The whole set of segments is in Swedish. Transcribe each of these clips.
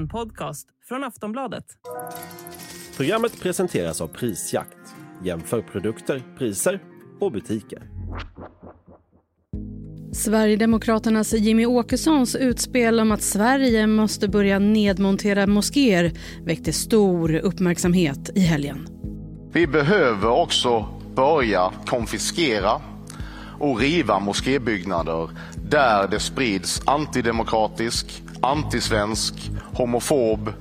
En podcast från Aftonbladet. Programmet presenteras av Prisjakt. Jämför produkter, priser och butiker. Sverigedemokraternas Jimmy Åkessons utspel om att Sverige måste börja nedmontera moskéer väckte stor uppmärksamhet i helgen. Vi behöver också börja konfiskera och riva moskébyggnader där det sprids antidemokratisk, antisvensk, homofob,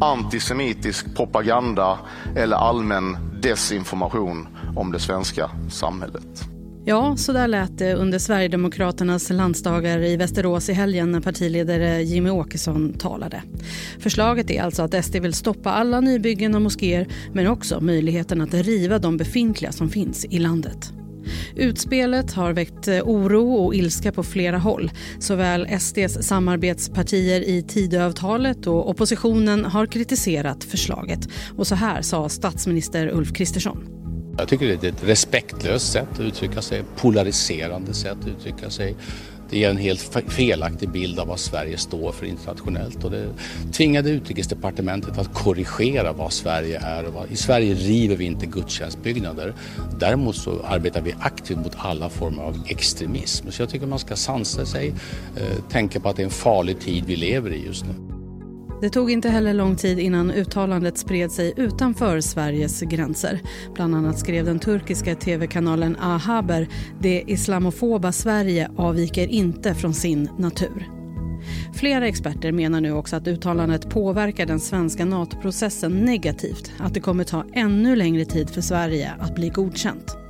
antisemitisk propaganda eller allmän desinformation om det svenska samhället. Ja, så där lät det under Sverigedemokraternas landsdagar i Västerås i helgen när partiledare Jimmy Åkesson talade. Förslaget är alltså att SD vill stoppa alla nybyggen av moskéer men också möjligheten att riva de befintliga som finns i landet. Utspelet har väckt eh, oro och ilska på flera håll. Såväl SDs samarbetspartier i Tidöavtalet och oppositionen har kritiserat förslaget. Och så här sa statsminister Ulf Kristersson. Jag tycker det är ett respektlöst sätt att uttrycka sig, polariserande sätt att uttrycka sig. Det ger en helt felaktig bild av vad Sverige står för internationellt och det tvingade utrikesdepartementet att korrigera vad Sverige är. I Sverige river vi inte gudstjänstbyggnader. Däremot så arbetar vi aktivt mot alla former av extremism. Så jag tycker man ska sansa sig, eh, tänka på att det är en farlig tid vi lever i just nu. Det tog inte heller lång tid innan uttalandet spred sig utanför Sveriges gränser. Bland annat skrev den turkiska tv-kanalen Ahaber det islamofoba Sverige avviker inte från sin natur. Flera experter menar nu också att uttalandet påverkar den svenska NATO-processen negativt. Att det kommer ta ännu längre tid för Sverige att bli godkänt.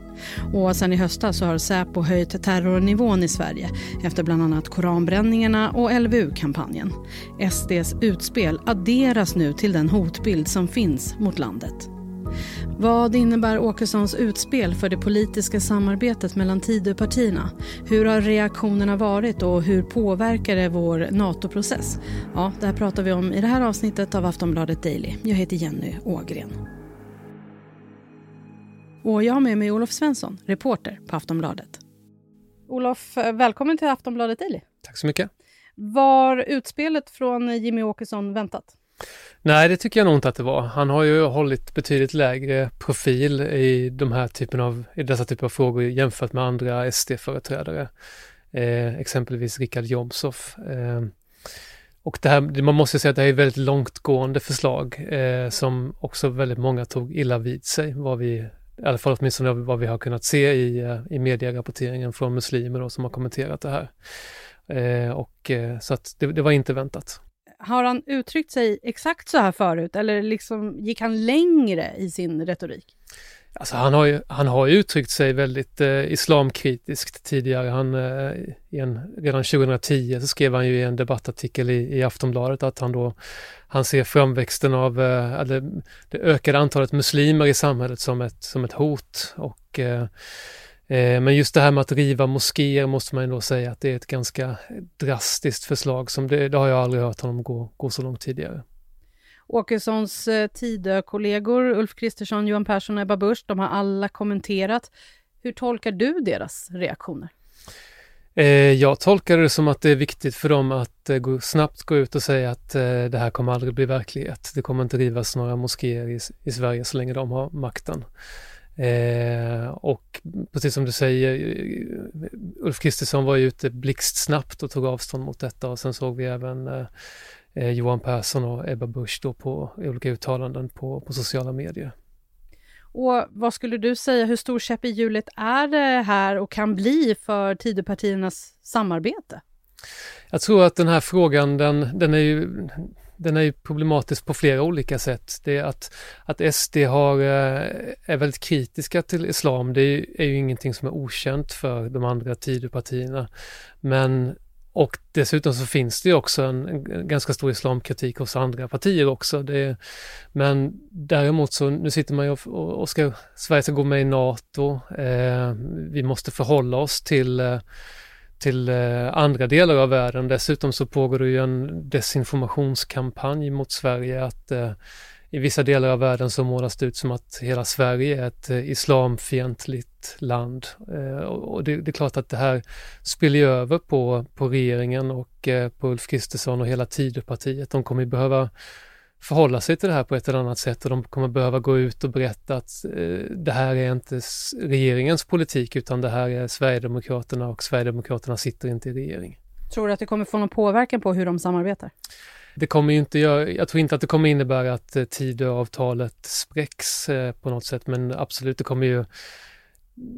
Och sen i höstas har Säpo höjt terrornivån i Sverige efter bland annat koranbränningarna och LVU-kampanjen. SDs utspel adderas nu till den hotbild som finns mot landet. Vad innebär Åkessons utspel för det politiska samarbetet mellan Tidöpartierna? Hur har reaktionerna varit och hur påverkar det vår NATO-process? Ja, det här pratar vi om i det här avsnittet av Aftonbladet Daily. Jag heter Jenny Ågren. Och jag har med mig Olof Svensson, reporter på Aftonbladet. Olof, välkommen till Aftonbladet Daily. Tack så mycket. Var utspelet från Jimmy Åkesson väntat? Nej, det tycker jag nog inte att det var. Han har ju hållit betydligt lägre profil i, de här typen av, i dessa typer av frågor jämfört med andra SD-företrädare. Eh, exempelvis Richard Jomshof. Eh, och det här, man måste säga att det här är väldigt långtgående förslag eh, som också väldigt många tog illa vid sig, vad vi i alla fall åtminstone vad vi har kunnat se i, eh, i medierapporteringen från muslimer då, som har kommenterat det här. Eh, och, eh, så att det, det, var inte väntat. Har han uttryckt sig exakt så här förut eller liksom gick han längre i sin retorik? Alltså han har ju, han har uttryckt sig väldigt eh, islamkritiskt tidigare. Han, eh, en, redan 2010 så skrev han ju i en debattartikel i, i Aftonbladet att han då han ser framväxten av eh, det, det ökade antalet muslimer i samhället som ett, som ett hot. Och, eh, eh, men just det här med att riva moskéer måste man ändå säga att det är ett ganska drastiskt förslag som det, det har jag aldrig hört honom gå, gå så långt tidigare. Åkessons eh, Tidö-kollegor Ulf Kristersson, Johan Persson och Ebba Busch, de har alla kommenterat. Hur tolkar du deras reaktioner? Eh, jag tolkar det som att det är viktigt för dem att eh, snabbt gå ut och säga att det här kommer aldrig bli verklighet. Det kommer inte rivas några moskéer i, i Sverige så länge de har makten. Eh, och precis som du säger, Ulf Kristersson var ju ute blixtsnabbt och tog avstånd mot detta och sen såg vi även eh, eh, Johan Persson och Ebba Busch då på olika uttalanden på, på sociala medier. Och vad skulle du säga, hur stor käpp i hjulet är det här och kan bli för Tidöpartiernas samarbete? Jag tror att den här frågan, den, den är ju den är ju problematisk på flera olika sätt. Det är att, att SD har, eh, är väldigt kritiska till islam, det är ju, är ju ingenting som är okänt för de andra Tidöpartierna. Men och dessutom så finns det ju också en, en ganska stor islamkritik hos andra partier också. Det, men däremot så, nu sitter man ju och, och ska, Sverige ska gå med i NATO. Eh, vi måste förhålla oss till, eh, till eh, andra delar av världen. Dessutom så pågår det ju en desinformationskampanj mot Sverige att eh, i vissa delar av världen så målas det ut som att hela Sverige är ett eh, islamfientligt land. Eh, och det, det, är klart att det här spiller över på, på regeringen och eh, på Ulf Kristersson och hela Tidöpartiet. De kommer behöva förhålla sig till det här på ett eller annat sätt och de kommer behöva gå ut och berätta att det här är inte regeringens politik utan det här är Sverigedemokraterna och Sverigedemokraterna sitter inte i regering. Tror du att det kommer få någon påverkan på hur de samarbetar? Det kommer ju inte, jag, jag tror inte att det kommer innebära att eh, Tidöavtalet spräcks eh, på något sätt men absolut det kommer ju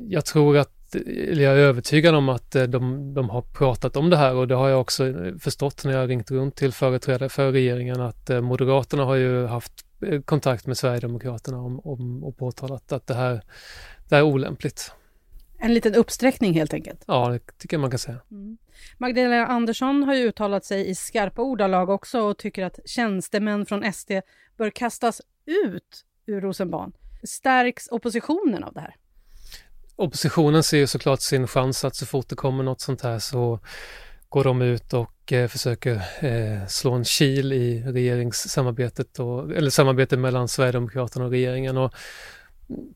jag tror att eller jag är övertygad om att eh, de, de har pratat om det här och det har jag också eh, förstått när jag ringt runt till företrädare för regeringen att eh, Moderaterna har ju haft eh, kontakt med Sverigedemokraterna om, om, och påtalat att det här, det här är olämpligt. En liten uppsträckning helt enkelt? Ja, det tycker jag man kan säga. Mm. Magdalena Andersson har ju uttalat sig i skarpa ordalag också och tycker att tjänstemän från SD bör kastas ut ur Rosenbad. Stärks oppositionen av det här? oppositionen ser ju såklart sin chans att så fort det kommer något sånt här så går de ut och eh, försöker eh, slå en kil i regeringssamarbetet och, eller samarbetet mellan Sverigedemokraterna och regeringen. Och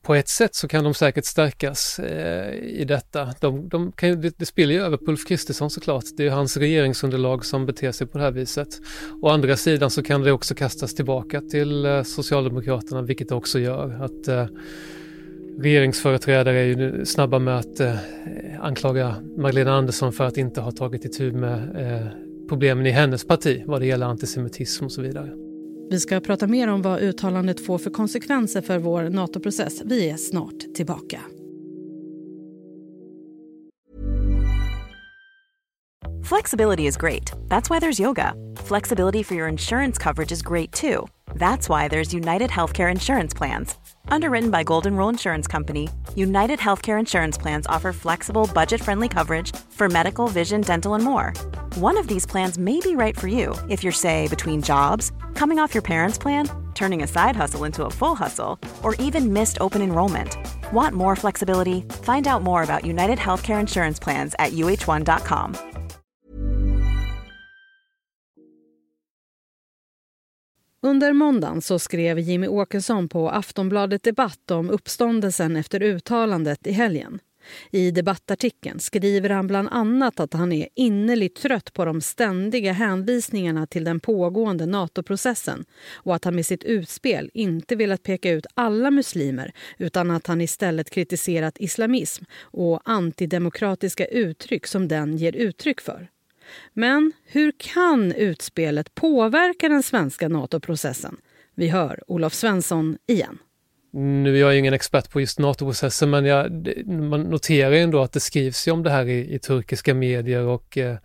på ett sätt så kan de säkert stärkas eh, i detta. De, de kan, det, det spiller ju över på Ulf Kristersson såklart. Det är hans regeringsunderlag som beter sig på det här viset. Å andra sidan så kan det också kastas tillbaka till eh, Socialdemokraterna, vilket det också gör. Att eh, regeringsföreträdare är ju snabba med att eh, anklaga Magdalena Andersson för att inte ha tagit itu med eh, problemen i hennes parti vad det gäller antisemitism och så vidare. Vi ska prata mer om vad uttalandet får för konsekvenser för vår NATO-process. Vi är snart tillbaka. Flexibility is great. That's why there's yoga. Flexibility for your insurance coverage is great too. That's why there's United Healthcare Insurance Plans. Underwritten by Golden Rule Insurance Company, United Healthcare Insurance Plans offer flexible, budget friendly coverage for medical, vision, dental, and more. One of these plans may be right for you if you're, say, between jobs, coming off your parents' plan, turning a side hustle into a full hustle, or even missed open enrollment. Want more flexibility? Find out more about United Healthcare Insurance Plans at uh1.com. Under måndagen så skrev Jimmy Åkesson på Aftonbladet Debatt om uppståndelsen efter uttalandet i helgen. I debattartikeln skriver han bland annat att han är innerligt trött på de ständiga hänvisningarna till den pågående NATO-processen och att han med sitt utspel inte velat peka ut alla muslimer utan att han istället kritiserat islamism och antidemokratiska uttryck som den ger uttryck för. Men hur kan utspelet påverka den svenska NATO-processen? Vi hör Olof Svensson igen. Nu är jag ingen expert på just NATO-processen men jag, man noterar ändå att det skrivs ju om det här i, i turkiska medier och eh,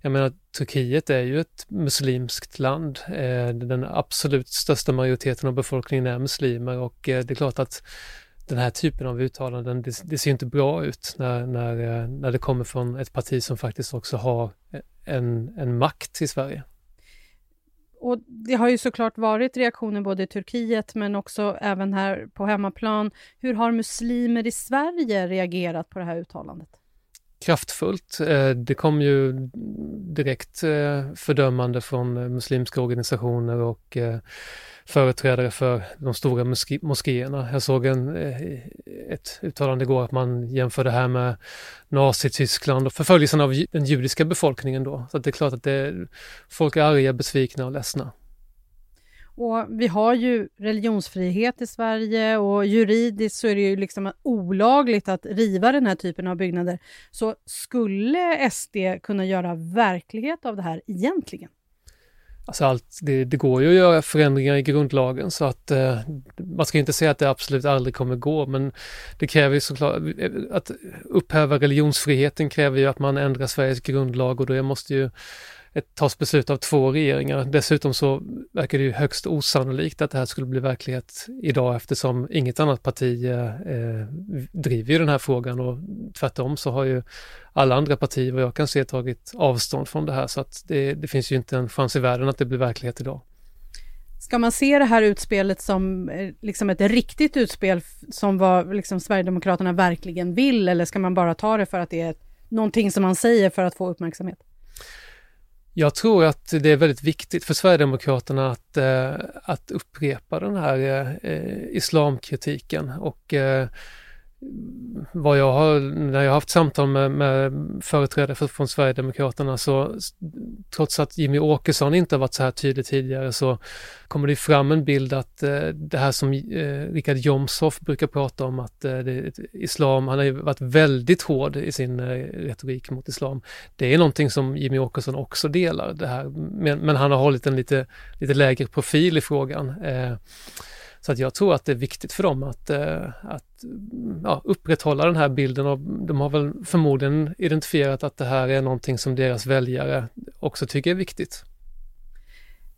jag menar Turkiet är ju ett muslimskt land. Eh, den absolut största majoriteten av befolkningen är muslimer och eh, det är klart att den här typen av uttalanden, det, det ser inte bra ut när, när, eh, när det kommer från ett parti som faktiskt också har eh, en, en makt i Sverige. Och det har ju såklart varit reaktioner både i Turkiet men också även här på hemmaplan. Hur har muslimer i Sverige reagerat på det här uttalandet? Kraftfullt. Eh, det kom ju direkt eh, fördömande från muslimska organisationer och eh, företrädare för de stora moské moskéerna. Jag såg en, ett uttalande igår att man jämför det här med Nazityskland och förföljelsen av den judiska befolkningen då. Så det är klart att det, folk är arga, besvikna och ledsna. Och vi har ju religionsfrihet i Sverige och juridiskt så är det ju liksom olagligt att riva den här typen av byggnader. Så skulle SD kunna göra verklighet av det här egentligen? Alltså allt, det, det, går ju att göra förändringar i grundlagen så att eh, man ska inte säga att det absolut aldrig kommer gå men det kräver ju såklart, att upphäva religionsfriheten kräver ju att man ändrar Sveriges grundlag och det måste ju ett, tas beslut av två regeringar. Dessutom så verkar det ju högst osannolikt att det här skulle bli verklighet idag eftersom inget annat parti eh, eh, driver ju den här frågan och tvärtom så har ju alla andra partier vad jag kan se tagit avstånd från det här så att det, det finns ju inte en chans i världen att det blir verklighet idag. Ska man se det här utspelet som eh, liksom ett riktigt utspel som vad liksom Sverigedemokraterna verkligen vill eller ska man bara ta det för att det är någonting som man säger för att få uppmärksamhet? Jag tror att det är väldigt viktigt för Sverigedemokraterna att, eh, att upprepa den här eh, eh islamkritiken och eh, vad jag har, när jag har haft samtal med, med företrädare för, från Sverigedemokraterna så trots att Jimmy Åkesson inte har varit så här tydlig tidigare så kommer det fram en bild att eh, det här som eh, Richard Jomshoff brukar prata om att eh, det, islam, han har ju varit väldigt hård i sin eh, retorik mot islam. Det är någonting som Jimmy Åkesson också delar det här, men, men han har hållit en lite, lite lägre profil i frågan. Eh, så att jag tror att det är viktigt för dem att, eh, att ja, upprätthålla den här bilden och de har väl förmodligen identifierat att det här är någonting som deras väljare också tycker är viktigt.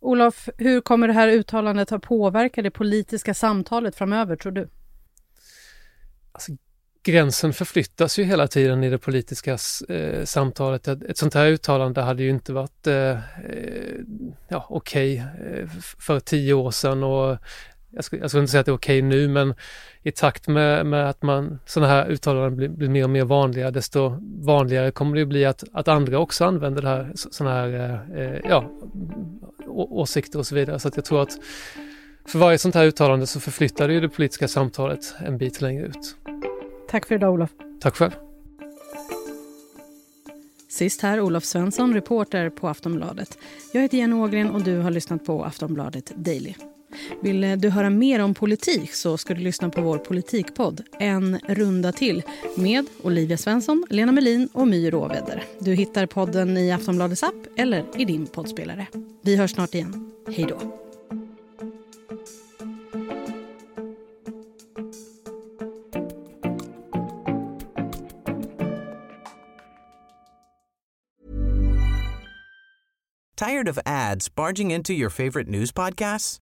Olof, hur kommer det här uttalandet att påverka det politiska samtalet framöver, tror du? Alltså, gränsen förflyttas ju hela tiden i det politiska eh, samtalet. Ett sånt här uttalande hade ju inte varit eh, eh ja, okej okay, eh, för tio år sedan och jag skulle, jag skulle inte säga att det är okej nu, men i takt med, med att man sådana här uttalanden blir, blir, mer och mer vanliga, desto vanligare kommer det bli att, att andra också använder det här, sådana här eh, ja, åsikter och så vidare. Så att jag tror att för varje sånt här uttalande så förflyttar det ju det politiska samtalet en bit längre ut. Tack för idag Olof. Tack själv. Sist här Olof Svensson, reporter på Aftonbladet. Jag heter Jenny Ågren och du har lyssnat på Aftonbladet Daily. Vill du höra mer om politik så ska du lyssna på vår politikpodd En runda till med Olivia Svensson, Lena Melin och My Råvedder. Du hittar podden i Aftonbladets app eller i din poddspelare. Vi hörs snart igen. Hej då. Tired of ads barging into your favorite news podcasts?